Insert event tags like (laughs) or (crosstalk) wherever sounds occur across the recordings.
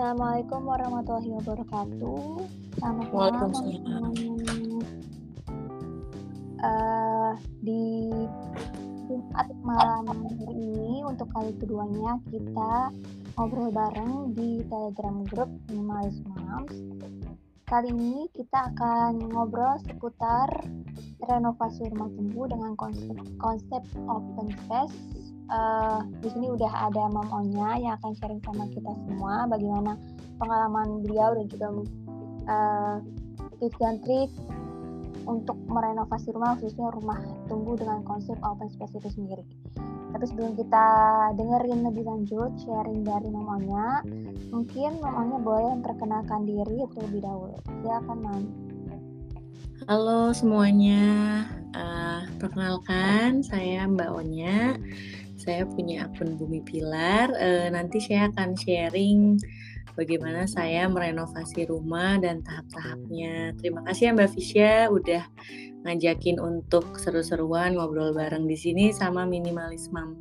Assalamualaikum warahmatullahi wabarakatuh. Selamat malam. Eh, di Jumat malam hari ini untuk kali keduanya kita ngobrol bareng di Telegram Group Minimalis Moms. Kali ini kita akan ngobrol seputar renovasi rumah tumbuh dengan konsep, konsep open space. Eh, di sini udah ada Mam Onya yang akan sharing sama kita semua bagaimana pengalaman beliau dan juga eh, tips dan trik untuk merenovasi rumah khususnya rumah tumbuh dengan konsep open space itu sendiri. Tapi sebelum kita dengerin lebih lanjut sharing dari Mam Onya, mungkin Mam Onya boleh memperkenalkan diri terlebih dahulu. Silakan Mam. Halo semuanya, Eh, perkenalkan saya Mbak Onya. Saya punya akun Bumi Pilar. Eh, nanti saya akan sharing bagaimana saya merenovasi rumah dan tahap-tahapnya. Terima kasih ya Mbak Fisya udah ngajakin untuk seru-seruan ngobrol bareng di sini sama Minimalis Mam.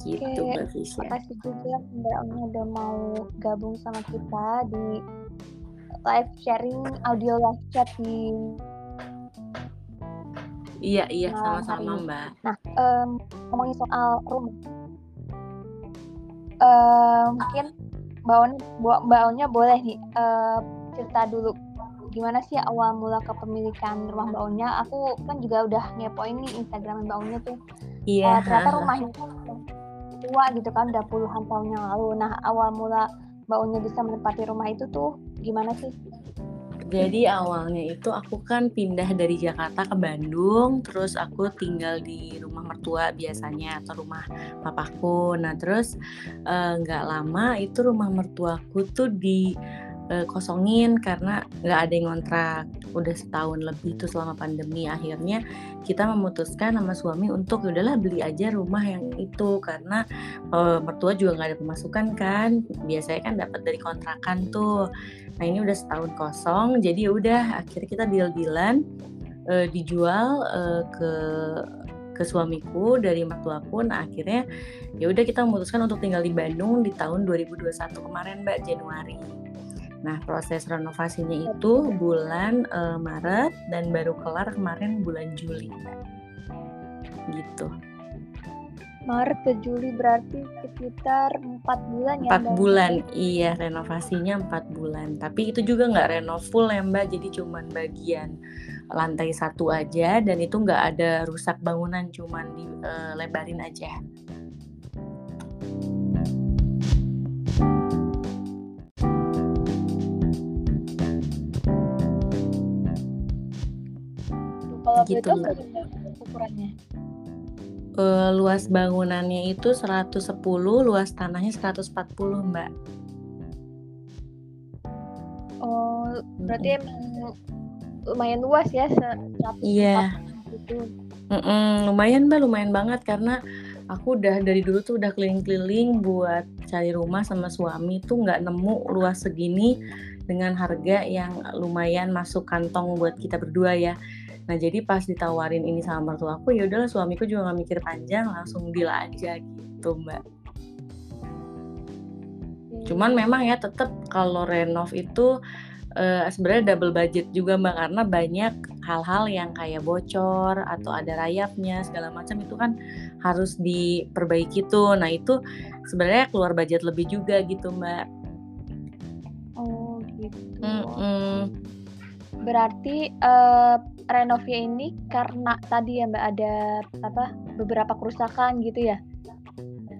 gitu Mbak Fisya. makasih juga Mbak Onya udah mau gabung sama kita di live sharing audio live chat di Iya iya hari sama-sama ini. Mbak. Nah, em, ngomongin soal rumah, Eh, mungkin Mbak On, Mbak Onya boleh nih eh, cerita dulu gimana sih awal mula kepemilikan rumah Mbak Onya. Aku kan juga udah ngepoin nih Instagram Mbak Onya tuh. Iya. Eh, ternyata rumahnya tuh tua gitu kan, udah puluhan tahun yang lalu. Nah, awal mula Mbak Onya bisa menempati rumah itu tuh gimana sih? Jadi awalnya itu aku kan pindah dari Jakarta ke Bandung, terus aku tinggal di rumah mertua biasanya atau rumah papaku. Nah terus eh, nggak lama itu rumah mertuaku tuh dikosongin karena nggak ada yang ngontrak. Udah setahun lebih tuh selama pandemi. Akhirnya kita memutuskan sama suami untuk "Ya udahlah beli aja rumah yang itu karena eh, mertua juga nggak ada pemasukan kan. Biasanya kan dapat dari kontrakan tuh. Nah ini udah setahun kosong, jadi ya udah akhirnya kita deal-dealan eh, dijual eh, ke ke suamiku dari mertuaku. Nah akhirnya ya udah kita memutuskan untuk tinggal di Bandung di tahun 2021 kemarin Mbak Januari. Nah proses renovasinya itu bulan eh, Maret dan baru kelar kemarin bulan Juli Mbak. Gitu. Maret ke Juli berarti sekitar empat bulan ya Empat Mbak Onya? bulan, iya renovasinya empat bulan. Tapi itu juga nggak renov full ya Mbak, jadi cuman bagian lantai satu aja dan itu nggak ada rusak bangunan, cuman dilebarin aja. Kalau Gitu Mbak. ukurannya? Eh, luas bangunannya itu 110, luas tanahnya 140 Mbak. Oh, berarti Mm-mm. emang lumayan luas ya, Iya, 140 gitu. mm-mm, lumayan Mbak, lumayan banget karena aku udah dari dulu tuh udah keliling-keliling buat cari rumah sama suami tuh nggak nemu luas segini dengan harga yang lumayan masuk kantong buat kita berdua ya. Nah jadi pas ditawarin ini sama mertuaku ya udahlah suamiku juga nggak mikir panjang langsung deal aja gitu Mbak. Cuman memang ya tetap kalau renov itu eh, sebenarnya double budget juga mbak karena banyak hal-hal yang kayak bocor atau ada rayapnya segala macam itu kan harus diperbaiki tuh. Nah itu sebenarnya keluar budget lebih juga gitu mbak. Oh, gitu. Mm-mm. Berarti eh renovnya ini karena tadi ya Mbak ada apa beberapa kerusakan gitu ya?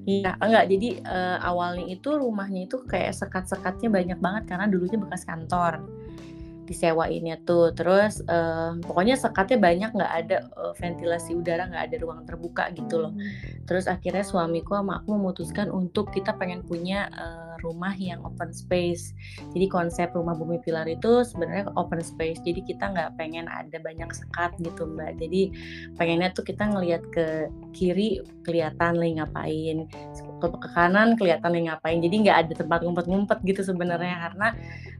Iya enggak jadi eh, awalnya itu rumahnya itu kayak sekat-sekatnya banyak banget karena dulunya bekas kantor disewainnya tuh. Terus eh, pokoknya sekatnya banyak nggak ada eh, ventilasi udara nggak ada ruang terbuka gitu loh. Terus akhirnya suamiku sama aku memutuskan untuk kita pengen punya eh, rumah yang open space. Jadi konsep rumah bumi pilar itu sebenarnya open space. Jadi kita nggak pengen ada banyak sekat gitu mbak. Jadi pengennya tuh kita ngelihat ke kiri kelihatan lagi ngapain ke, ke kanan kelihatan lagi ngapain. Jadi nggak ada tempat ngumpet-ngumpet gitu sebenarnya karena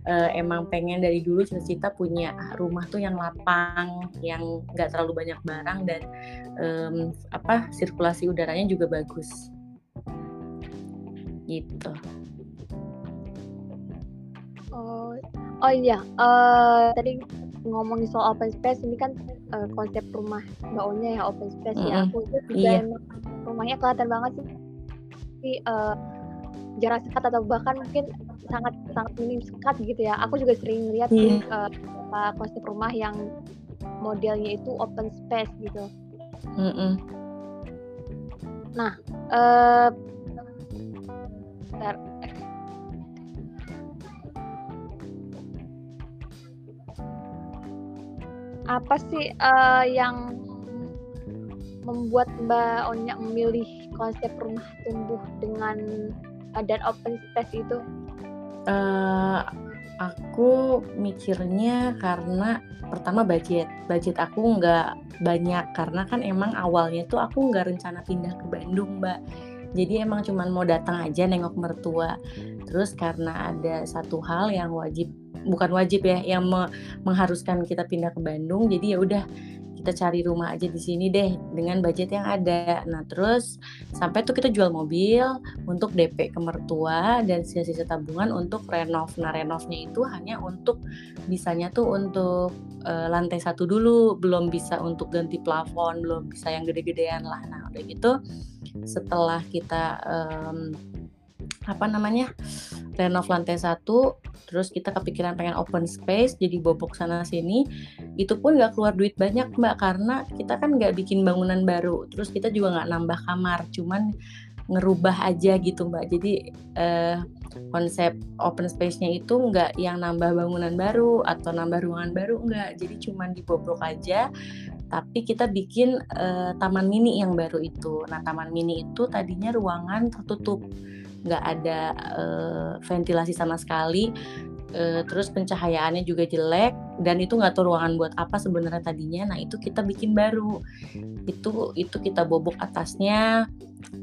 eh, emang pengen dari dulu cita-cita punya rumah tuh yang lapang yang nggak terlalu banyak barang dan em, apa sirkulasi udaranya juga bagus. Gitu. Oh oh iya uh, tadi ngomongin soal open space ini kan uh, konsep rumah Mbak Onya ya open space mm -hmm. ya aku itu juga iya. rumahnya kelihatan banget sih uh, jarak sekat atau bahkan mungkin sangat sangat minim sekat gitu ya aku juga sering lihat yeah. uh, konsep rumah yang modelnya itu open space gitu mm -mm. nah uh, apa sih uh, yang membuat Mbak Onya memilih konsep rumah tumbuh dengan uh, dan open space itu? Uh, aku mikirnya karena pertama budget, budget aku nggak banyak karena kan emang awalnya tuh aku nggak rencana pindah ke Bandung, Mbak. Jadi emang cuman mau datang aja nengok mertua. Terus karena ada satu hal yang wajib bukan wajib ya yang me mengharuskan kita pindah ke Bandung jadi ya udah kita cari rumah aja di sini deh dengan budget yang ada. Nah terus sampai tuh kita jual mobil untuk DP ke mertua dan sisa-sisa tabungan untuk renov. Nah renovnya itu hanya untuk bisanya tuh untuk uh, lantai satu dulu, belum bisa untuk ganti plafon, belum bisa yang gede-gedean lah. Nah udah gitu setelah kita um, apa namanya renov lantai satu terus kita kepikiran pengen open space jadi bobok sana sini. Itu pun nggak keluar duit banyak mbak karena kita kan nggak bikin bangunan baru. Terus kita juga nggak nambah kamar cuman ngerubah aja gitu mbak. Jadi eh, konsep open space-nya itu nggak yang nambah bangunan baru atau nambah ruangan baru nggak. Jadi cuman dibobrok aja. Tapi kita bikin uh, taman mini yang baru itu. Nah taman mini itu tadinya ruangan tertutup nggak ada uh, ventilasi sama sekali uh, terus pencahayaannya juga jelek dan itu nggak tahu ruangan buat apa sebenarnya tadinya. Nah itu kita bikin baru. Itu itu kita bobok atasnya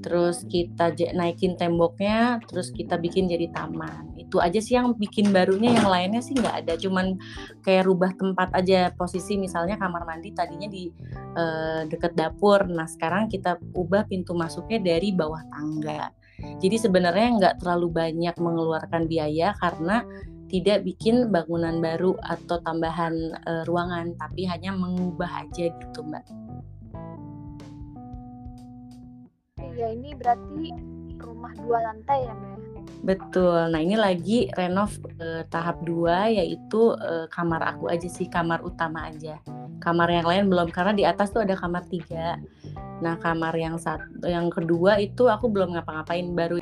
terus kita naikin temboknya terus kita bikin jadi taman. Itu aja sih yang bikin barunya yang lainnya sih nggak ada. Cuman kayak rubah tempat aja posisi misalnya kamar mandi tadinya di uh, deket dapur. Nah sekarang kita ubah pintu masuknya dari bawah tangga jadi sebenarnya nggak terlalu banyak mengeluarkan biaya karena tidak bikin bangunan baru atau tambahan e, ruangan, tapi hanya mengubah aja gitu, Mbak. Iya, ini berarti rumah dua lantai ya, Mbak? Betul. Nah, ini lagi renov e, tahap dua yaitu e, kamar aku aja sih, kamar utama aja. Kamar yang lain belum karena di atas tuh ada kamar tiga. Nah, kamar yang satu, yang kedua itu aku belum ngapa-ngapain baru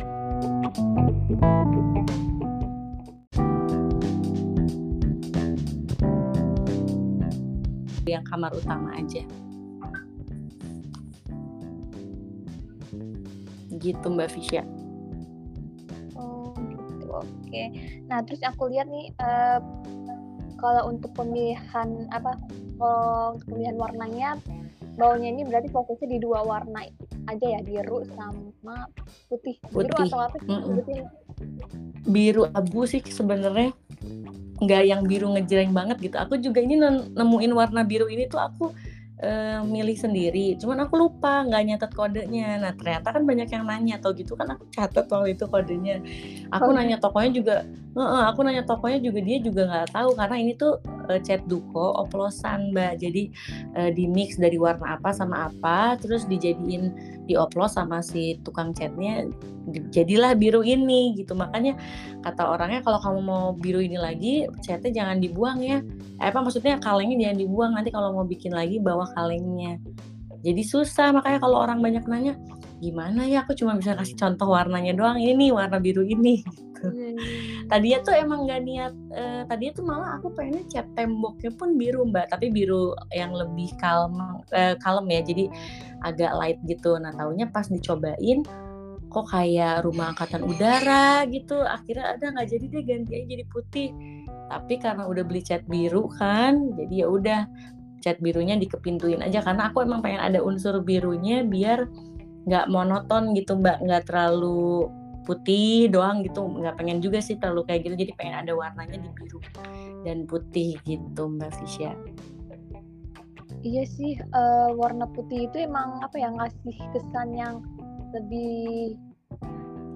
yang kamar utama aja. Gitu Mbak Fisya. Oke. Nah terus aku lihat nih uh, kalau untuk pemilihan apa, kalau pemilihan warnanya baunya ini berarti fokusnya di dua warna aja ya biru sama putih. Biru putih. atau apa sih? Mm -mm. Biru abu sih sebenarnya nggak yang biru ngejreng banget gitu. Aku juga ini nemuin warna biru ini tuh aku uh, milih sendiri. Cuman aku lupa nggak nyatet kodenya. Nah ternyata kan banyak yang nanya atau gitu kan aku catat waktu itu kodenya. Aku oh. nanya tokonya juga, uh, aku nanya tokonya juga dia juga nggak tahu karena ini tuh uh, cat duko oplosan mbak jadi uh, di mix dari warna apa sama apa terus dijadiin dioplos sama si tukang catnya jadilah biru ini gitu. Makanya kata orangnya kalau kamu mau biru ini lagi catnya jangan dibuang ya. Eh, apa maksudnya? Kalengnya jangan dibuang nanti kalau mau bikin lagi bawa kalengnya. Jadi susah makanya kalau orang banyak nanya gimana ya aku cuma bisa kasih contoh warnanya doang ini nih warna biru ini gitu. Iya, iya, iya. Tadinya tuh emang gak niat uh, tadinya tuh malah aku pengennya cat temboknya pun biru mbak. Tapi biru yang lebih kalem uh, kalem ya jadi agak light gitu. Nah tahunya pas dicobain kok kayak rumah angkatan udara gitu. Akhirnya ada nggak jadi deh ganti aja jadi putih. Tapi karena udah beli cat biru kan jadi ya udah cat birunya dikepintuin aja. Karena aku emang pengen ada unsur birunya biar nggak monoton gitu mbak. Nggak terlalu putih doang gitu. Nggak pengen juga sih terlalu kayak gitu. Jadi pengen ada warnanya di biru dan putih gitu mbak Fisya. Iya sih uh, warna putih itu emang apa ya ngasih kesan yang lebih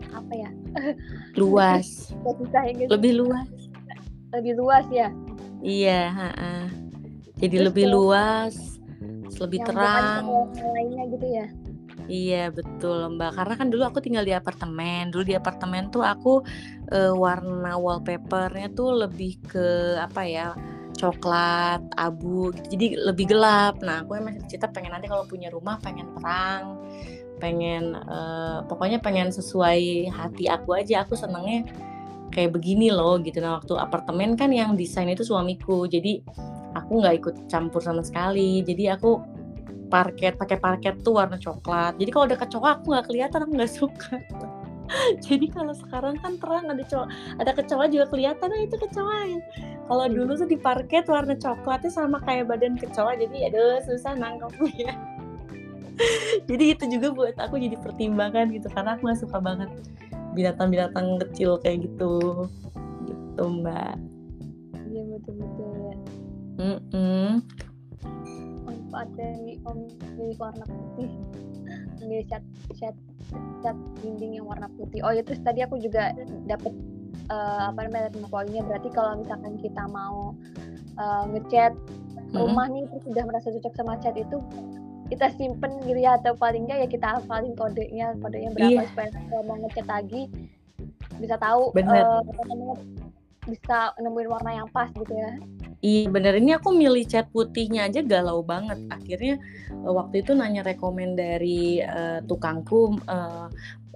apa ya? (laughs) Luas. Guys. lebih luas. Lebih luas ya? Iya ha-ha. jadi Terus lebih luas lebih terang. lainnya gitu ya Iya betul Mbak. Karena kan dulu aku tinggal di apartemen. Dulu di apartemen tuh aku eh, warna wallpapernya tuh lebih ke apa ya coklat abu gitu. Jadi lebih gelap. Nah aku emang cita pengen nanti kalau punya rumah pengen terang pengen eh, pokoknya pengen sesuai hati aku aja. Aku senengnya kayak begini loh gitu. Nah waktu apartemen kan yang desain itu suamiku. Jadi aku nggak ikut campur sama sekali. Jadi aku parket pakai parket tuh warna coklat. Jadi kalau ada kecoa aku nggak kelihatan aku nggak suka. (laughs) Jadi kalau sekarang kan terang ada kecoa ada kecoa juga kelihatan nah itu kecoa ya. Kalau dulu tuh di parket warna coklatnya sama kayak badan kecoa jadi aduh susah nangkepnya (laughs) jadi itu juga buat aku jadi pertimbangan gitu karena aku nggak suka banget binatang-binatang kecil kayak gitu. Gitu mbak. Iya betul betul ya Mm-mm. manfaat dari memilih warna putih memilih cat cat cat dinding yang warna putih oh ya terus tadi aku juga dapat eh, apa namanya poinnya berarti kalau misalkan kita mau eh, ngecat Mm-mm. rumah nih terus sudah merasa cocok sama cat itu kita simpen gitu ya atau paling enggak ya kita hafalin kodenya kodenya berapa Iya. supaya kalau mau ngecat lagi bisa tahu Bener. namanya bisa nemuin warna yang pas gitu ya Iya bener. Ini aku milih cat putihnya aja galau banget. Akhirnya eh, waktu itu nanya rekomen dari eh, tukangku eh,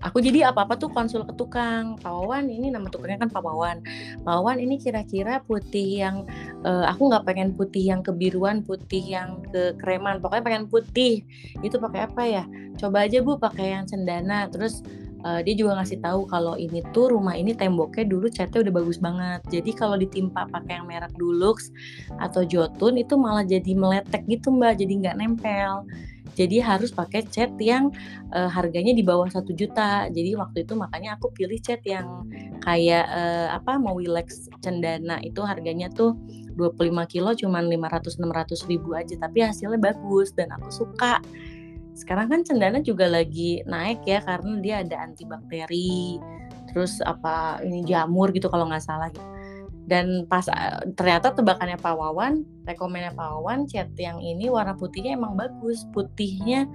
aku jadi apa apa tuh konsul ke tukang. Pak Wawan ini nama tukangnya kan Pak Wawan. Ini kira-kira putih yang eh, aku nggak pengen putih yang kebiruan putih yang kekreman pokoknya pengen putih. Itu pakai apa ya? Coba aja bu pakai yang cendana terus eh, dia juga ngasih tahu kalau ini tuh rumah ini temboknya dulu catnya udah bagus banget. Jadi kalau ditimpa pakai yang merek Dulux atau Jotun itu malah jadi meletek gitu mbak. Jadi nggak nempel. Jadi harus pakai cat yang eh, harganya di bawah satu juta. Jadi waktu itu makanya aku pilih cat yang kayak eh, apa mau Wilex cendana. Itu harganya tuh 25 kilo cuman 500-600 ribu aja. Tapi hasilnya bagus dan aku suka sekarang kan cendana juga lagi naik ya karena dia ada antibakteri terus apa ini jamur gitu kalau nggak salah gitu. Dan pas eh, ternyata tebakannya Pak Wawan rekomennya Pak Wawan cat yang ini warna putihnya emang bagus. Putihnya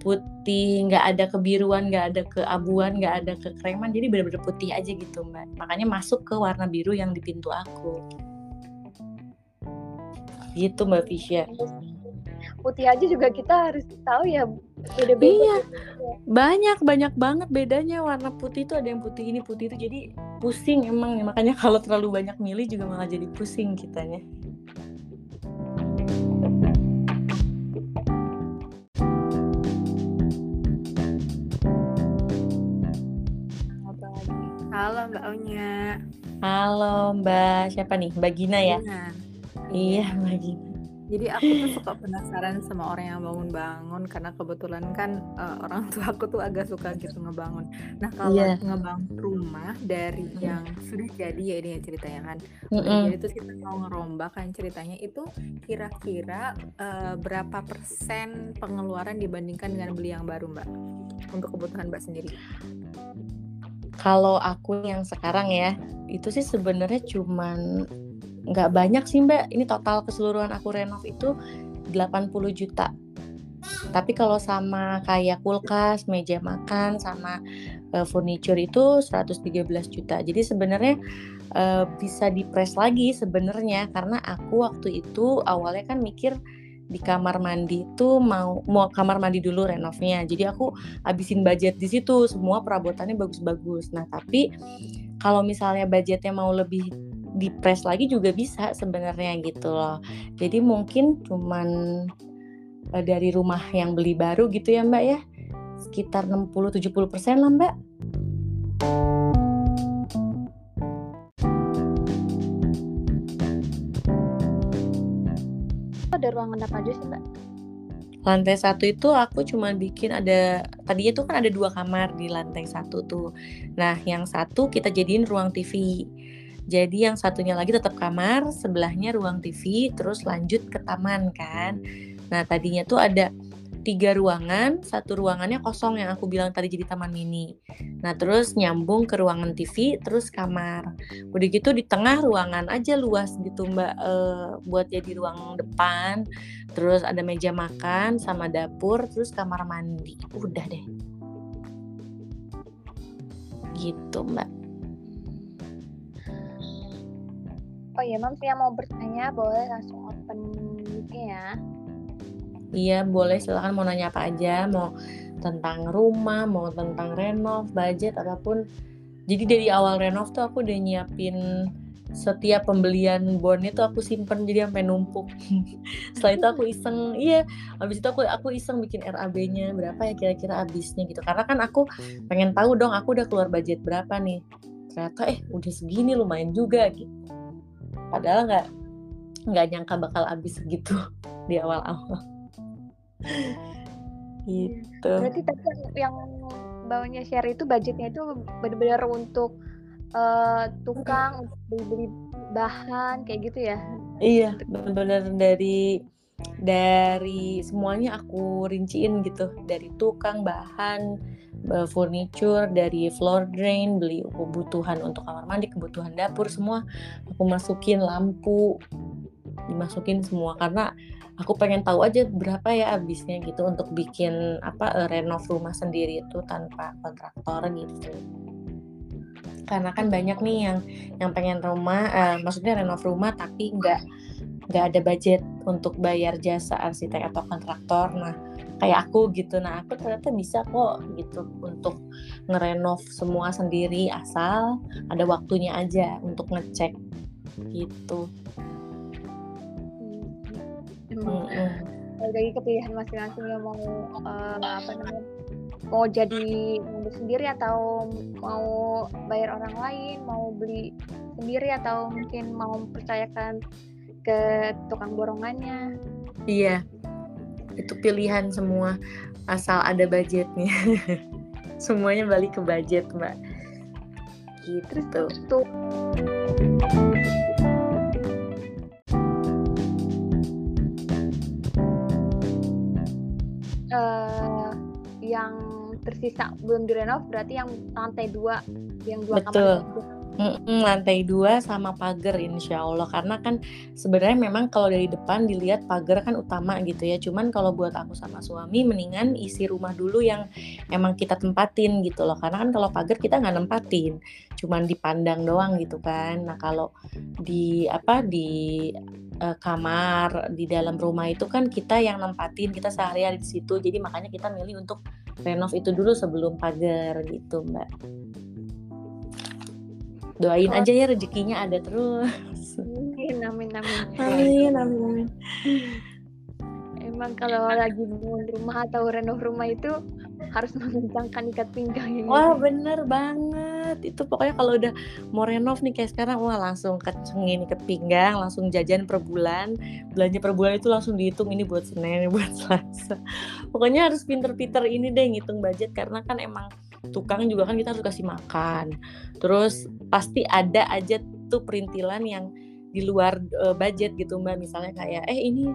putih nggak ada kebiruan nggak ada keabuan nggak ada kekreman jadi bener-bener putih aja gitu mbak. Makanya masuk ke warna biru yang di pintu aku. Gitu mbak Fisya putih aja juga kita harus tahu ya beda-beda Iya, banyak banyak banget bedanya warna putih itu ada yang putih ini putih itu jadi pusing emang ya makanya kalau terlalu banyak milih juga malah jadi pusing kitanya. apa lagi Halo Mbak Onya. Halo Mbak, siapa nih? Mbak Gina ya? Iya. Iya Mbak Gina. Jadi aku tuh suka penasaran sama orang yang bangun-bangun karena kebetulan kan eh, orang tua aku tuh agak suka gitu ngebangun. Nah kalau Iya. ngebangun rumah dari yang sudah jadi ya ini ya ceritanya kan. Udah Mm-mm. jadi terus kita mau ngerombak kan ceritanya itu kira-kira eh, berapa persen pengeluaran dibandingkan dengan beli yang baru Mbak? Untuk kebutuhan Mbak sendiri. Kalau aku yang sekarang ya, itu sih sebenarnya cuman nggak banyak sih Mbak. Ini total keseluruhan aku renov itu 80 juta. Tapi kalau sama kayak kulkas, meja makan, sama eh, furniture itu 113 juta. Jadi sebenarnya eh, bisa dipres lagi sebenarnya karena aku waktu itu awalnya kan mikir di kamar mandi itu mau mau kamar mandi dulu renovnya. Jadi aku habisin budget di situ, semua perabotannya bagus-bagus. Nah, tapi kalau misalnya budgetnya mau lebih dipres lagi juga bisa sebenarnya gitu loh. Jadi mungkin cuman eh, dari rumah yang beli baru gitu ya Mbak ya. Sekitar 60-70% lah Mbak. ada ruangan apa aja sih mbak Lantai satu itu aku cuma bikin ada tadinya tuh kan ada dua kamar di lantai satu tuh. Nah yang satu kita jadiin ruang TV. Jadi yang satunya lagi tetap kamar, sebelahnya ruang TV, terus lanjut ke taman kan. Nah tadinya tuh ada tiga ruangan, satu ruangannya kosong yang aku bilang tadi jadi taman mini. Nah terus nyambung ke ruangan TV, terus kamar. Udah gitu di tengah ruangan aja luas gitu mbak, uh, buat jadi ruang depan. Terus ada meja makan sama dapur, terus kamar mandi. Udah deh. Gitu mbak. Oh iya, Mams yang mau bertanya boleh langsung open ya. Iya, boleh silakan mau nanya apa aja, mau tentang rumah, mau tentang renov, budget apa pun. Jadi dari awal renov tuh aku udah nyiapin setiap pembelian bond itu aku simpen jadi sampai numpuk. (laughs) Setelah itu aku iseng, iya, habis itu aku aku iseng bikin RAB-nya berapa ya kira-kira habisnya gitu. Karena kan aku pengen tahu dong aku udah keluar budget berapa nih. Ternyata eh udah segini lumayan juga gitu. Padahal nggak nggak nyangka bakal habis segitu (laughs) di awal-awal. gitu. Berarti tadi yang, yang bawahnya share itu budgetnya itu benar-benar untuk uh, tukang untuk beli-beli bahan kayak gitu ya? Iya, benar-benar dari dari semuanya aku rinciin gitu. Dari tukang bahan furniture dari floor drain beli kebutuhan untuk kamar mandi kebutuhan dapur semua aku masukin lampu dimasukin semua. Karena aku pengen tahu aja berapa ya habisnya gitu untuk bikin apa eh, renov rumah sendiri itu tanpa kontraktor gitu. Karena kan banyak nih yang yang pengen rumah uh, maksudnya renov rumah tapi nggak nggak ada budget untuk bayar jasa arsitek atau kontraktor. Nah kayak aku gitu. Nah aku ternyata bisa kok gitu untuk ngerenov semua sendiri asal ada waktunya aja untuk ngecek gitu. Hmm. dari kepilihan masing-masing yang mau uh, apa namanya mau jadi mobil sendiri atau mau bayar orang lain mau beli sendiri atau mungkin mau mempercayakan ke tukang borongannya. Iya itu pilihan semua asal ada budgetnya. (laughs) Semuanya balik ke budget mbak. Gitu. Tuh uh, yang tersisa belum direnov berarti yang lantai dua yang dua Betul. kamar Lantai dua sama pagar insya Allah. Karena kan sebenarnya memang kalau dari depan dilihat pagar kan utama gitu ya. Cuman kalau buat aku sama suami mendingan isi rumah dulu yang emang kita tempatin gitu loh. Karena kan kalau pagar kita nggak nempatin cuman dipandang doang gitu kan. Nah kalau di apa di uh, kamar di dalam rumah itu kan kita yang nempatin kita sehari-hari di situ. Jadi makanya kita milih untuk renov itu dulu sebelum pagar gitu mbak doain aja ya rezekinya ada terus. Amin amin amin. Amin amin, amin. emang kalau lagi bangun rumah atau renov rumah itu harus mengencangkan ikat pinggang ini. Wah bener banget. Itu pokoknya kalau udah mau renov nih kayak sekarang wah langsung kencengin ikat pinggang langsung jajan per bulan. Belanja per bulan itu langsung dihitung ini buat senin ini (laughs) buat selasa. Pokoknya harus pinter-pinter ini deh ngitung budget karena kan emang tukang juga kan kita harus kasih makan. Terus pasti ada aja tuh perintilan yang di luar uh, budget gitu mbak. Misalnya kayak eh ini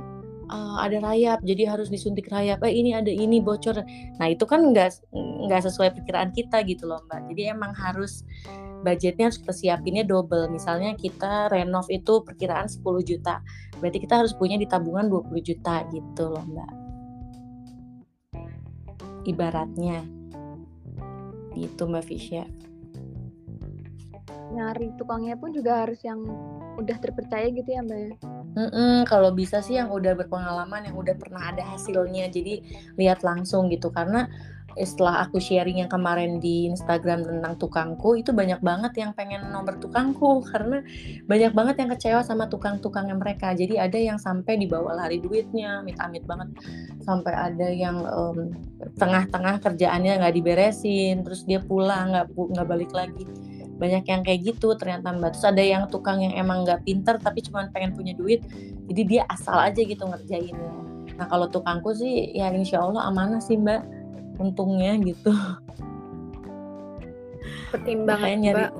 uh, ada rayap jadi harus disuntik rayap. Eh ini ada ini bocor. Nah itu kan nggak nggak sesuai perkiraan kita gitu loh mbak. Jadi emang harus budgetnya harus kita siapinnya double. Misalnya kita renov itu perkiraan 10 juta berarti kita harus punya di tabungan 20 juta gitu loh mbak. Ibaratnya gitu Mbak Fisya. Nyari tukangnya pun juga harus yang udah terpercaya gitu ya Mbak ya? Mm-mm, kalau bisa sih yang udah berpengalaman, yang udah pernah ada hasilnya, jadi lihat langsung gitu karena setelah aku sharing yang kemarin di Instagram tentang tukangku itu banyak banget yang pengen nomor tukangku. Karena banyak banget yang kecewa sama tukang-tukangnya mereka. Jadi ada yang sampai dibawa lari duitnya amit-amit banget. Sampai ada yang um, tengah-tengah kerjaannya nggak diberesin terus dia pulang nggak nggak balik lagi. Banyak yang kayak gitu ternyata mbak. Terus ada yang tukang yang emang nggak pinter tapi cuma pengen punya duit. Jadi dia asal aja gitu ngerjainnya. Nah kalau tukangku sih ya insya Allah amanah sih mbak untungnya gitu pertimbangan mbak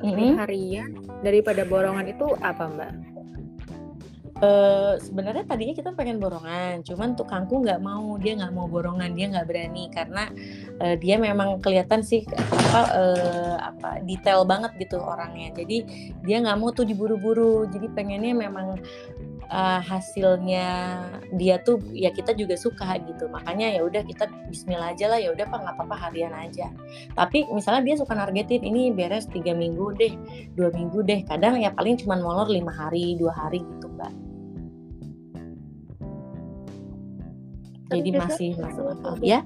mm -hmm. harian daripada borongan itu apa mbak Uh, sebenarnya tadinya kita pengen borongan, cuman tukangku nggak mau, dia nggak mau borongan, dia nggak berani karena uh, dia memang kelihatan sih apa uh, apa detail banget gitu orangnya. Jadi dia nggak mau tuh diburu-buru. Jadi pengennya memang uh, hasilnya dia tuh ya kita juga suka gitu. Makanya ya udah kita Bismillah aja lah. Ya udah pak nggak apa-apa harian aja. Tapi misalnya dia suka nargetin ini beres tiga minggu deh, dua minggu deh. Kadang ya paling cuma molor lima hari, dua hari gitu mbak. jadi masih masuk akal. ya?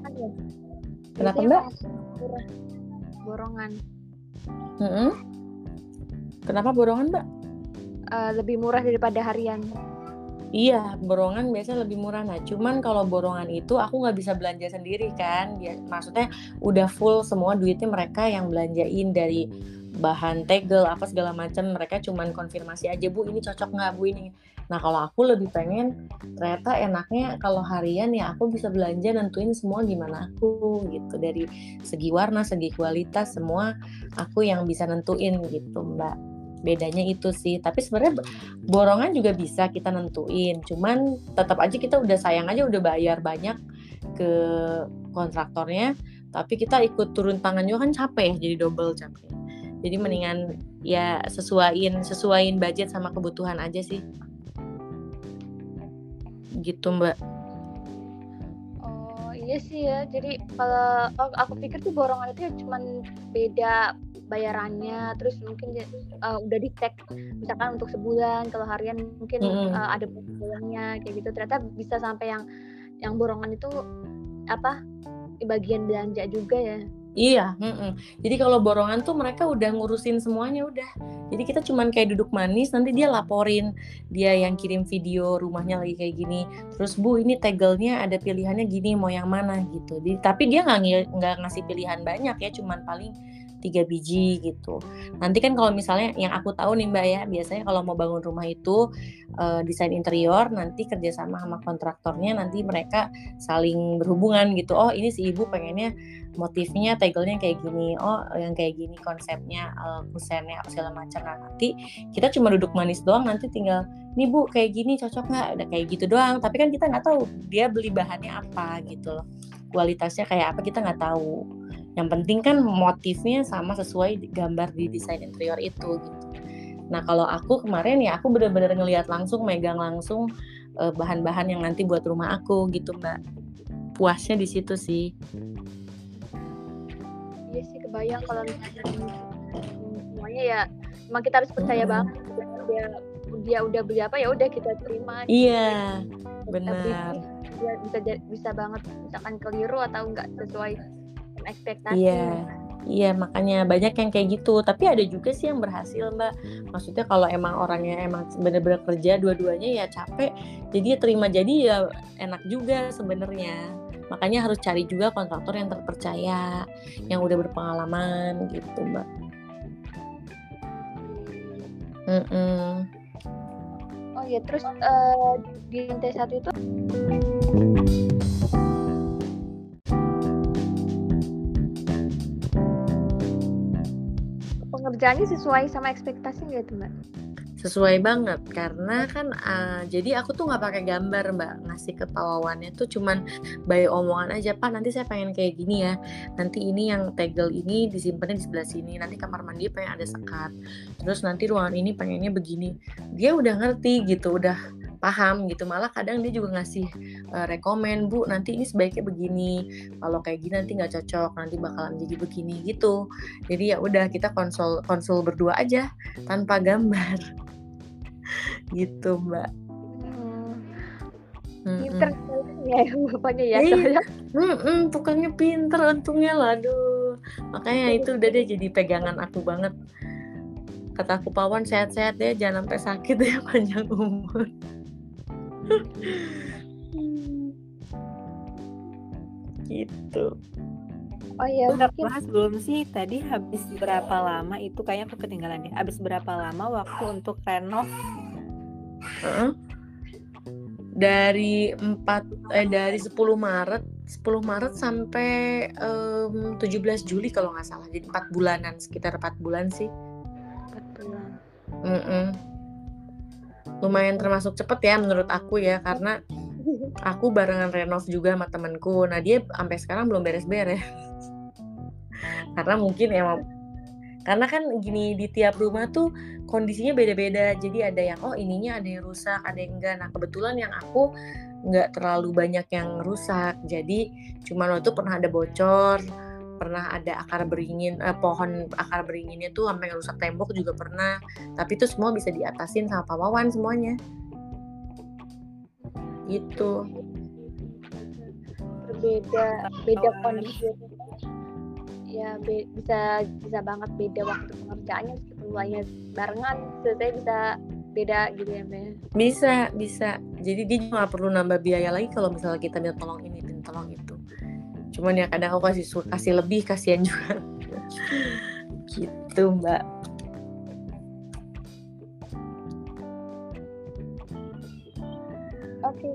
kenapa mbak? borongan. Hmm kenapa borongan mbak? Uh, lebih murah daripada harian Iya, borongan biasanya lebih murah. Nah, cuman kalau borongan itu aku nggak bisa belanja sendiri kan. Ya, maksudnya udah full semua duitnya mereka yang belanjain dari bahan tegel apa segala macam. Mereka cuman konfirmasi aja bu ini cocok nggak bu ini. Nah kalau aku lebih pengen ternyata enaknya kalau harian ya aku bisa belanja nentuin semua gimana aku gitu dari segi warna, segi kualitas semua aku yang bisa nentuin gitu mbak. Bedanya itu sih. Tapi sebenarnya borongan juga bisa kita nentuin. Cuman tetap aja kita udah sayang aja udah bayar banyak ke kontraktornya. Tapi kita ikut turun tangan juga kan capek ya jadi double capek. Jadi mendingan ya sesuaiin sesuaiin budget sama kebutuhan aja sih gitu mbak oh iya sih ya jadi kalau oh, aku pikir tuh borongan itu ya cuman beda bayarannya terus mungkin uh, udah di tag misalkan untuk sebulan kalau harian mungkin mm uh, ada bulannya kayak gitu ternyata bisa sampai yang yang borongan itu apa bagian belanja juga ya Iya, mm -mm. jadi kalau borongan tuh mereka udah ngurusin semuanya udah. Jadi kita cuman kayak duduk manis, nanti dia laporin dia yang kirim video rumahnya lagi kayak gini. Terus bu ini tegelnya ada pilihannya gini mau yang mana gitu. Jadi, tapi dia nggak nggak ngasih pilihan banyak ya, cuman paling tiga biji gitu. Nanti kan kalau misalnya yang aku tahu nih mbak ya, biasanya kalau mau bangun rumah itu uh, desain interior nanti kerjasama sama kontraktornya nanti mereka saling berhubungan gitu. Oh ini si ibu pengennya motifnya tegelnya kayak gini. Oh yang kayak gini konsepnya uh, kusennya segala macam. Nah nanti kita cuma duduk manis doang nanti tinggal nih bu kayak gini cocok nggak? Ada kayak gitu doang. Tapi kan kita nggak tahu dia beli bahannya apa gitu loh. Kualitasnya kayak apa kita nggak tahu yang penting kan motifnya sama sesuai gambar di desain interior itu gitu. Nah kalau aku kemarin ya aku bener-bener ngelihat langsung megang langsung eh, bahan-bahan yang nanti buat rumah aku gitu mbak. Puasnya di situ sih. Iya sih kebayang kalau misalnya semuanya ya emang kita harus percaya hmm. banget dia dia udah beli apa ya udah kita terima iya benar bisa bisa bisa banget misalkan keliru atau enggak sesuai ekspektasi. Iya. Iya makanya banyak yang kayak gitu tapi ada juga sih yang berhasil mbak maksudnya kalau emang orangnya emang bener-bener kerja dua-duanya ya capek jadi ya terima jadi ya enak juga sebenarnya makanya harus cari juga kontraktor yang terpercaya yang udah berpengalaman gitu mbak mm -mm. oh ya terus uh, di lantai satu itu pengerjaannya sesuai sama ekspektasi nggak tuh mbak? Sesuai banget karena kan uh, jadi aku tuh nggak pakai gambar mbak. Ngasih ke pawawannya tuh cuman by omongan aja pak nanti saya pengen kayak gini ya. Nanti ini yang tegel ini disimpannya di sebelah sini. Nanti kamar mandi pengen ada sekat. Terus nanti ruangan ini pengennya begini. Dia udah ngerti gitu udah paham gitu. Malah kadang dia juga ngasih uh, rekomen bu nanti ini sebaiknya begini. Kalau kayak gini nanti nggak cocok nanti bakalan jadi begini gitu. Jadi ya udah kita konsul konsul berdua aja tanpa gambar. (laughs) Gitu mbak. Pinter ya bapaknya ya. Iya. (laughs) -mm, tukangnya pinter untungnya lah aduh makanya itu udah dia jadi pegangan aku banget. Kata aku pawan sehat-sehat ya jangan sampai sakit ya (laughs) panjang umur gitu Oh iya, udah mungkin... bahas belum sih tadi habis berapa lama itu kayaknya aku ketinggalan deh. Habis berapa lama waktu untuk renov? Uh, dari 4 eh dari 10 Maret, 10 Maret sampai um, 17 Juli kalau nggak salah. Jadi 4 bulanan, sekitar 4 bulan sih. 4 bulan. Mm -mm lumayan termasuk cepet ya menurut aku ya karena aku barengan renov juga sama temenku nah dia sampai sekarang belum beres-beres. (laughs) Karena mungkin emang karena kan gini di tiap rumah tuh kondisinya beda-beda. Jadi ada yang oh ininya ada yang rusak ada yang enggak. Nah kebetulan yang aku nggak terlalu banyak yang rusak. Jadi cuman waktu pernah ada bocor pernah ada akar beringin eh, pohon akar beringinnya tuh sampai rusak tembok juga pernah. Tapi itu semua bisa diatasin sama Pak Wawan semuanya. Gitu. Berbeda beda kondisi. Ya be bisa bisa banget beda waktu pengerjaannya meskipun mulainya barengan selesai bisa beda gitu ya Mbak bisa bisa. Jadi dia nggak perlu nambah biaya lagi kalau misalnya kita minta tolong ini minta tolong itu cuman ya kadang aku kasih kasih lebih kasihan juga (laughs) gitu mbak oke okay.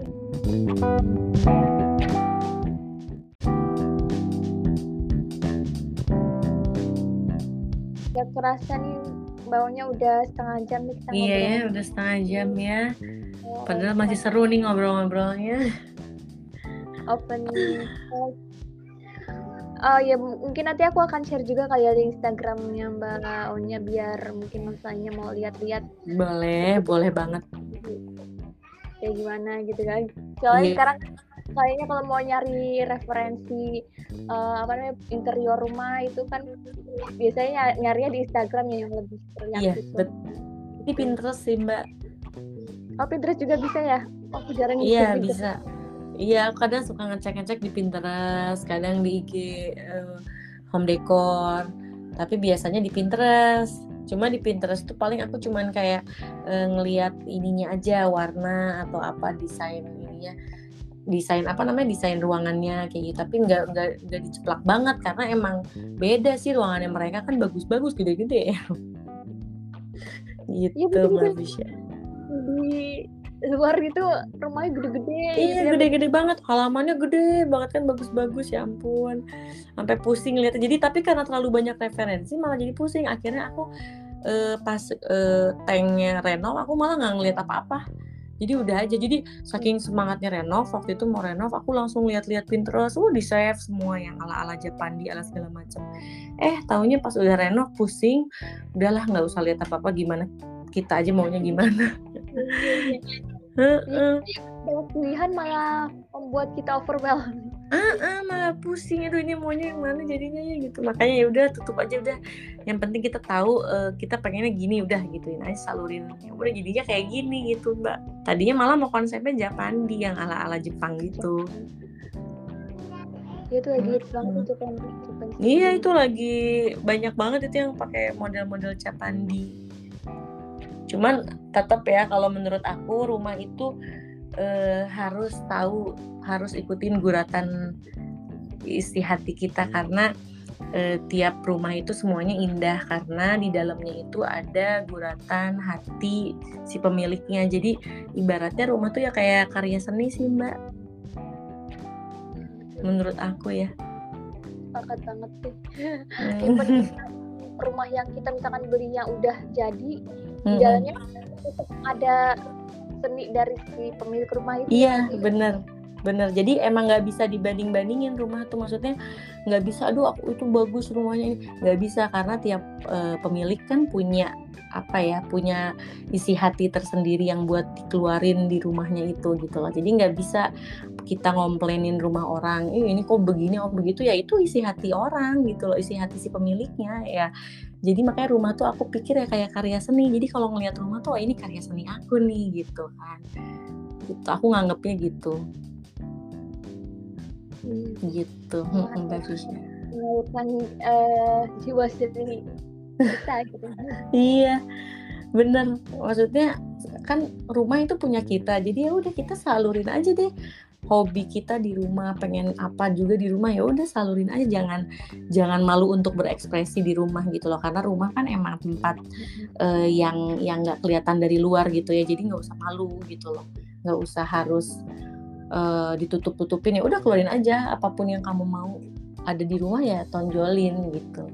Gak kerasa nih baunya udah setengah jam nih kita Iya ya, udah setengah jam ya. Oh, Padahal masih seru nih ngobrol-ngobrolnya. Opening. Oh ya mungkin nanti aku akan share juga kali ya di Instagramnya Mbak Onya biar mungkin masanya mau lihat-lihat. Boleh, boleh banget. Kayak gimana gitu kan. Soalnya yeah. sekarang kayaknya kalau mau nyari referensi uh, apa namanya interior rumah itu kan biasanya nyarinya di Instagram ya yang lebih terlihat iya, betul. Di Pinterest sih mbak. Oh Pinterest juga bisa ya? Oh jarang Iya bisa. Iya kadang suka ngecek-ngecek di Pinterest, kadang di IG uh, eh, home decor, tapi biasanya di Pinterest. Cuma di Pinterest tuh paling aku cuman kayak uh, ngelihat ininya aja warna atau apa desain ininya. Desain apa namanya desain ruangannya kayak gitu. Tapi nggak nggak nggak diceplak banget karena emang beda sih ruangannya mereka. Kan bagus-bagus gede-gede. Ya (laughs) gitu ya, mbak Bisha di luar itu rumahnya gede-gede iya gitu. gede-gede banget. Halamannya gede banget kan bagus-bagus ya ampun. Sampai pusing lihat. Jadi tapi karena terlalu banyak referensi malah jadi pusing. Akhirnya aku uh, pas uh, tanknya renov aku malah nggak ngeliat apa-apa. Jadi udah aja. Jadi saking semangatnya renov waktu itu mau renov aku langsung lihat-lihat Pinterest. Oh di save semua yang ala-ala Japandi ala segala macam. Eh tahunya pas udah renov pusing. Udahlah nggak usah lihat apa-apa gimana kita aja maunya gimana. Banyak pilihan malah membuat kita overwhelmed. Ah, ah malah pusing. Itu ini maunya yang mana jadinya ya gitu. Makanya ya udah tutup aja udah. Yang penting kita tahu uh, kita pengennya gini udah gituin aja salurin. Ya udah jadinya kayak gini gitu mbak. Tadinya malah mau konsepnya Japandi yang ala ala Jepang gitu. Itu lagi hmm. Jepang, iya itu lagi banyak banget itu yang pakai model-model Japandi cuman tetap ya kalau menurut aku rumah itu uh, harus tahu harus ikutin guratan isi hati kita. Karena e, tiap rumah itu semuanya indah. Karena di dalamnya itu ada guratan hati si pemiliknya. Jadi ibaratnya rumah tuh ya kayak karya seni sih mbak. Menurut aku ya. Sepakat banget sih. Hmm. (laughs) rumah yang kita misalkan belinya udah jadi hmm. di dalamnya ada seni dari si pemilik rumah itu. Iya bener. Bener. Jadi emang nggak bisa dibanding bandingin rumah tuh. Maksudnya nggak bisa aduh aku itu bagus rumahnya ini. Nggak bisa karena tiap uh, pemilik kan punya apa ya punya isi hati tersendiri yang buat dikeluarin di rumahnya itu gitu loh. Jadi nggak bisa kita ngomplainin rumah orang eh, ini kok begini oh begitu. Ya itu isi hati orang gitu loh isi hati si pemiliknya. Ya jadi makanya rumah tuh aku pikir ya kayak karya seni. Jadi kalau ngelihat rumah tuh oh, ini karya seni aku nih gitu kan. Gitu aku nganggepnya gitu. Hmm. gitu. Hmm, mbak Fisya menurutkan uh, jiwa sendiri kita gitu. (laughs) Iya bener. Maksudnya kan rumah itu punya kita. Jadi ya udah kita salurin aja deh hobi kita di rumah pengen apa juga di rumah ya udah salurin aja. Jangan jangan malu untuk berekspresi di rumah gitu loh karena rumah kan emang tempat uh, yang yang nggak kelihatan dari luar gitu ya. Jadi nggak usah malu gitu loh. Nggak usah harus uh, ditutup-tutupin. Ya udah keluarin aja apa pun yang kamu mau ada di rumah ya tonjolin gitu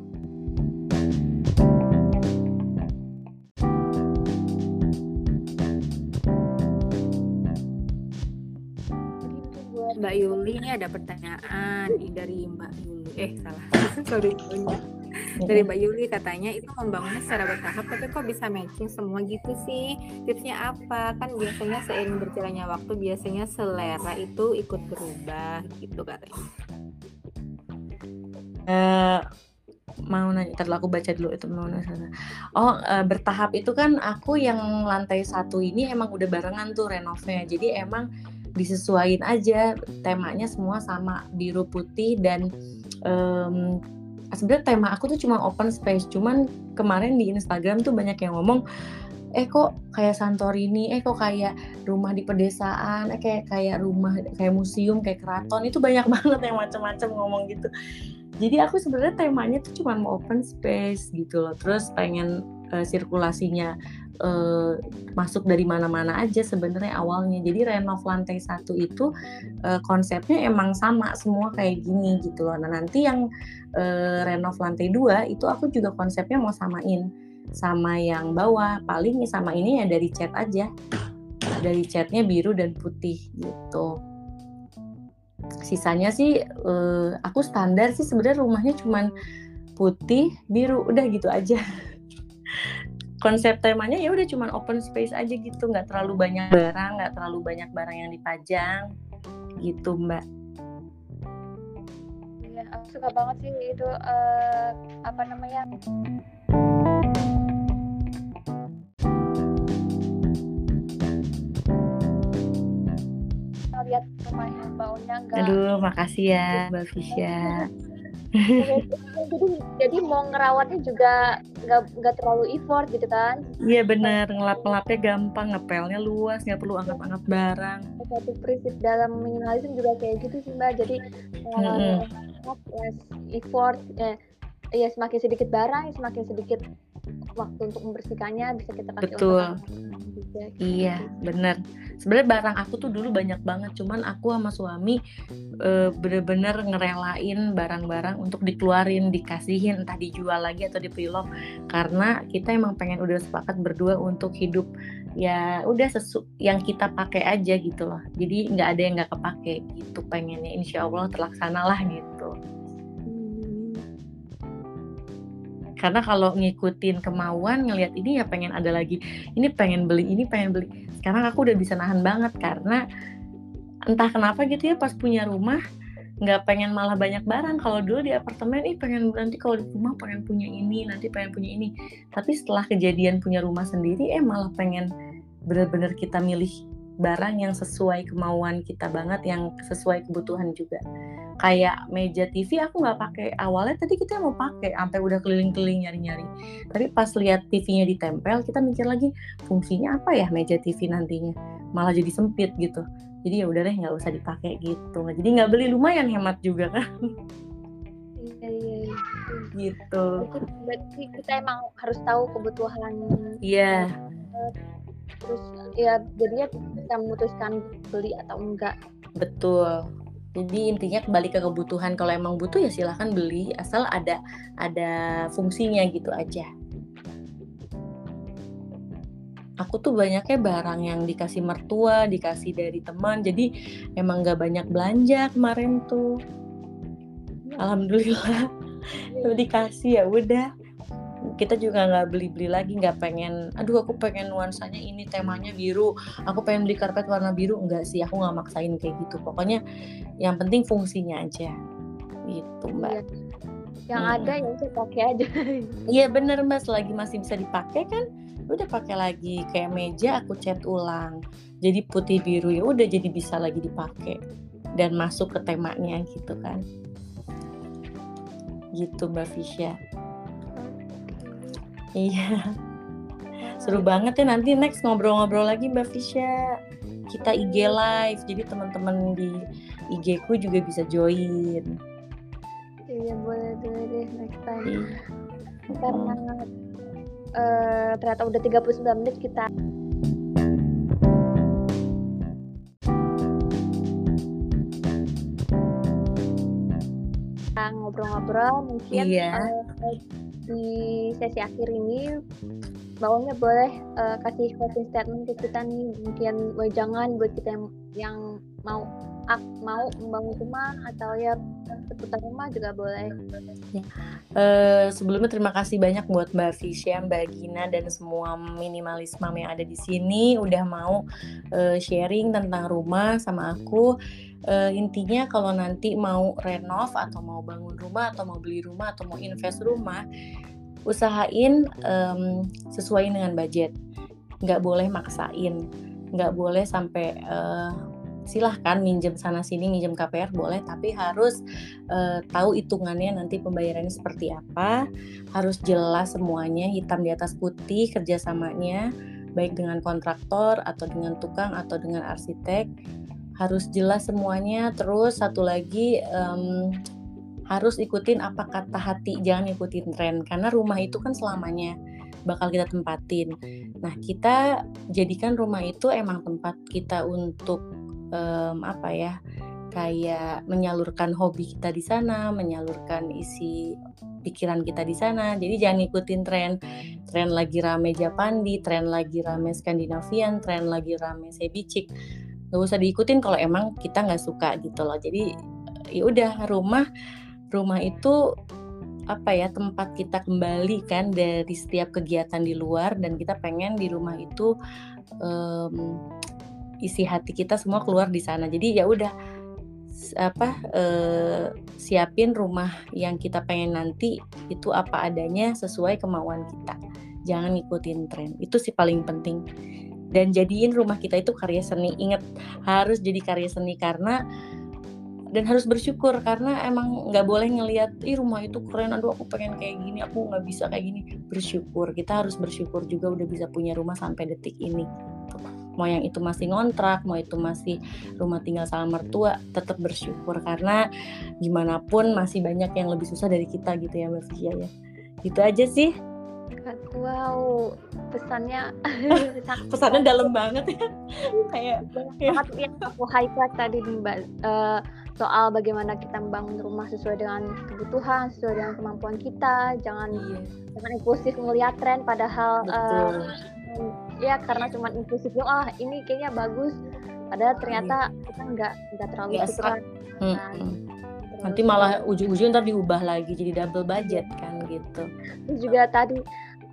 Mbak Yuli ini ada pertanyaan dari Mbak Yuli. Eh salah, (laughs) sorry dari Mbak Yuli katanya itu membangunnya secara bertahap tapi kok bisa matching semua gitu sih? Tipsnya apa? Kan biasanya seiring berjalannya waktu biasanya selera itu ikut berubah gitu katanya. Uh, mau nanya terlalu aku baca dulu itu mau nanya oh uh, bertahap itu kan aku yang lantai satu ini emang udah barengan tuh renovnya. Jadi emang disesuaikan aja. Temanya semua sama biru putih dan um, sebenarnya tema aku tuh cuma open space. Cuman kemarin di Instagram tuh banyak yang ngomong eh kok kayak Santorini, eh kok kayak rumah di pedesaan, eh kayak kayak rumah kayak museum, kayak keraton? Itu banyak (laughs) banget yang macam-macam ngomong gitu. Jadi aku sebenarnya temanya tuh cuma mau open space gitu loh. Terus pengen uh, sirkulasinya uh, masuk dari mana-mana aja sebenarnya awalnya. Jadi renov lantai satu itu uh, konsepnya emang sama semua kayak gini gitu loh. Nah nanti yang uh, renov lantai dua itu aku juga konsepnya mau samain sama yang bawah. Paling sama ini ya dari cat aja. Dari catnya biru dan putih gitu. Sisanya sih uh, aku standar sih sebenarnya rumahnya cuman putih biru udah gitu aja (laughs) konsep temanya ya udah cuman open space aja gitu nggak terlalu banyak barang nggak terlalu banyak barang yang dipajang gitu mbak. Ya aku suka banget sih itu uh, apa namanya? Lihat rumahnya baunya enggak aduh makasih ya mbak Fisya jadi jadi mau ngerawatnya juga nggak nggak terlalu effort gitu kan? Iya benar. Ngelap ngelapnya gampang ngepelnya luas nggak perlu angkat angkat barang. Satu prinsip dalam minimalism juga kayak gitu sih mbak. Jadi mm -hmm. less effort ya, ya semakin sedikit barang semakin sedikit waktu untuk membersihkannya bisa kita pakai betul. untuk iya bener sebenarnya barang aku tuh dulu banyak banget cuman aku sama suami e, bener-bener ngerelain barang-barang untuk dikeluarin dikasihin entah dijual lagi atau di preloved karena kita emang pengen udah sepakat berdua untuk hidup ya udah sesu yang kita pakai aja gitu loh. Jadi nggak ada yang nggak kepake gitu pengennya. Insya Allah terlaksana lah gitu. Karena kalau ngikutin kemauan ngelihat ini ya pengen ada lagi. Ini pengen beli ini pengen beli. Sekarang aku udah bisa nahan banget karena entah kenapa gitu ya pas punya rumah nggak pengen malah banyak barang. Kalau dulu di apartemen ih pengen nanti kalau di rumah pengen punya ini nanti pengen punya ini. Tapi setelah kejadian punya rumah sendiri eh malah pengen bener-bener kita milih barang yang sesuai kemauan kita banget yang sesuai kebutuhan juga. Kayak meja TV aku nggak pakai. Awalnya tadi kita mau pakai sampai udah keliling-keliling nyari-nyari. Tapi pas lihat TV-nya ditempel kita mikir lagi fungsinya apa ya meja TV nantinya? Malah jadi sempit gitu jadi ya udah deh nggak usah dipakai gitu. Jadi nggak beli lumayan hemat juga kan. Iya iya, iya. gitu. Berarti kita emang harus tahu kebutuhan iya. Terus ya jadinya kita memutuskan beli atau enggak. Betul. Jadi intinya kembali ke kebutuhan. Kalau emang butuh ya silahkan beli, asal ada ada fungsinya gitu aja. Aku tuh banyaknya barang yang dikasih mertua, dikasih dari teman. Jadi emang gak banyak belanja kemarin tuh. Alhamdulillah. Dikasih ya udah. Kita juga nggak beli-beli lagi nggak pengen aduh aku pengen nuansanya ini temanya biru. Aku pengen beli karpet warna biru. Enggak sih aku nggak maksain kayak gitu. Pokoknya yang penting fungsinya aja. Gitu mbak. Iya. yang hmm. ada ya udah pakai aja. Iya bener mbak. Selagi masih bisa dipakai kan udah pakai lagi kayak meja aku cat ulang jadi putih biru ya udah jadi bisa lagi dipakai dan masuk ke temanya gitu kan gitu mbak Fisya Iya. Seru banget ya nanti next ngobrol-ngobrol lagi Mbak Fisya. Kita IG live, jadi teman-teman di IG ku juga bisa join. Iya boleh boleh deh next time. Iya. Karena uh, ternyata udah 39 menit kita ngobrol-ngobrol mungkin iya. uh, di sesi akhir ini bawahnya boleh uh, kasih closing statement ke kita nih mungkin jangan buat kita yang, yang mau mau membangun rumah atau ya seputar rumah juga boleh. Uh, sebelumnya terima kasih banyak buat Mbak Fisya, Mbak Gina dan semua minimalisme yang ada di sini udah mau uh, sharing tentang rumah sama aku. Uh, intinya kalau nanti mau renov atau mau bangun rumah atau mau beli rumah atau mau invest rumah, usahain um, sesuai dengan budget. Nggak boleh maksain, nggak boleh sampai uh, silahkan minjem sana sini minjem KPR boleh. Tapi harus uh, tahu hitungannya nanti pembayarannya seperti apa. Harus jelas semuanya hitam di atas putih kerjasamanya baik dengan kontraktor atau dengan tukang atau dengan arsitek. Harus jelas semuanya. Terus satu lagi um, harus ikutin apa kata hati jangan ikutin tren. Karena rumah itu kan selamanya bakal kita tempatin. Nah, kita jadikan rumah itu emang tempat kita untuk um, apa ya kayak menyalurkan hobi kita di sana, menyalurkan isi pikiran kita di sana. Jadi jangan ikutin tren. Tren lagi rame Japandi, tren lagi rame Skandinavian, tren lagi rame Sebicik. Gak usah diikutin kalau emang kita nggak suka gitu loh. Jadi ya udah rumah rumah itu apa ya tempat kita kembali kan dari setiap kegiatan di luar dan kita pengen di rumah itu um, isi hati kita semua keluar di sana. Jadi ya udah apa eh, siapin rumah yang kita pengen nanti itu apa adanya sesuai kemauan kita. Jangan ngikutin tren. Itu sih paling penting. Dan jadiin rumah kita itu karya seni. Inget harus jadi karya seni karena dan harus bersyukur karena emang nggak boleh ngelihat ih rumah itu keren aduh aku pengen kayak gini aku nggak bisa kayak gini. Bersyukur. Kita harus bersyukur juga udah bisa punya rumah sampai detik ini mau yang itu masih ngontrak mau itu masih rumah tinggal sama mertua tetap bersyukur. Karena gimana pun masih banyak yang lebih susah dari kita gitu ya Mbak Fia ya. Itu aja sih. Wow. Pesannya. (laughs) Pesannya dalam banget ya. (laughs) Kayak banget ya. yang aku highlight tadi nih Mbak. Uh, soal bagaimana kita membangun rumah sesuai dengan kebutuhan sesuai dengan kemampuan kita. Jangan iya. jangan impulsif melihat tren padahal uh, ya karena cuma impulsif doang. Ah ini kayaknya bagus. Padahal ternyata iya. kita nggak nggak terlalu ya, suka hmm, nah, hmm. nanti malah ujung-ujung ntar diubah lagi jadi double budget kan gitu. Terus juga tadi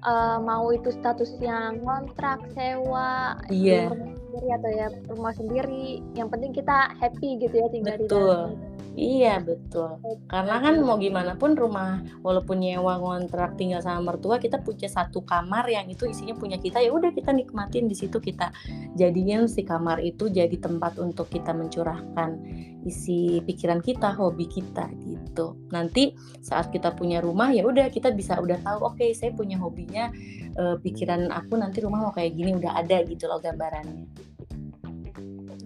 uh, mau itu status yang kontrak sewa iya sendiri atau ya rumah sendiri yang penting kita happy gitu ya tinggal Betul. di dalam Iya betul. Karena kan mau gimana pun rumah walaupun nyewa ngontrak tinggal sama mertua kita punya satu kamar yang itu isinya punya kita ya udah kita nikmatin di situ kita jadinya si kamar itu jadi tempat untuk kita mencurahkan isi pikiran kita, hobi kita gitu. Nanti saat kita punya rumah ya udah kita bisa udah tahu oke okay, saya punya hobinya uh, pikiran aku nanti rumah mau kayak gini udah ada gitu loh gambarannya.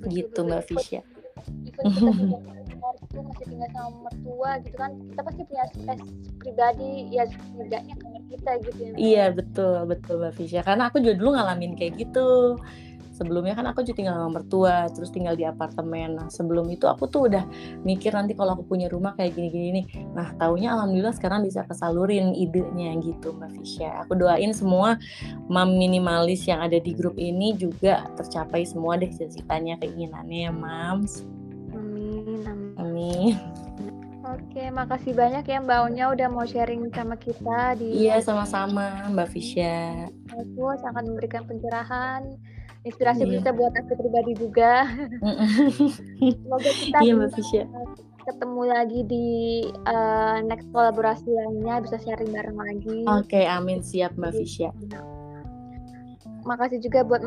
Gitu Mbak Fisya. (laughs) mertua masih tinggal sama mertua gitu kan kita pasti punya space pribadi ya setidaknya kamar kita gitu ya iya betul betul mbak Fisya. Karena aku juga dulu ngalamin kayak gitu sebelumnya kan aku juga tinggal sama mertua terus tinggal di apartemen. Nah sebelum itu aku tuh udah mikir nanti kalau aku punya rumah kayak gini-gini nih. Nah taunya alhamdulillah sekarang bisa kesalurin idenya gitu mbak Fisya. Aku doain semua mam minimalis yang ada di grup ini juga tercapai semua deh cita-citanya keinginannya ya mams Amin. Oke, makasih banyak ya Mbak Onya udah mau sharing sama kita di Iya, sama-sama Mbak Fisya. Aku akan memberikan pencerahan, inspirasi iya. bisa buat aku pribadi juga. (laughs) Semoga kita iya, Fisya. ketemu lagi di uh, next kolaborasi lainnya bisa sharing bareng lagi. Oke, amin siap Mbak Fisya. Makasih juga buat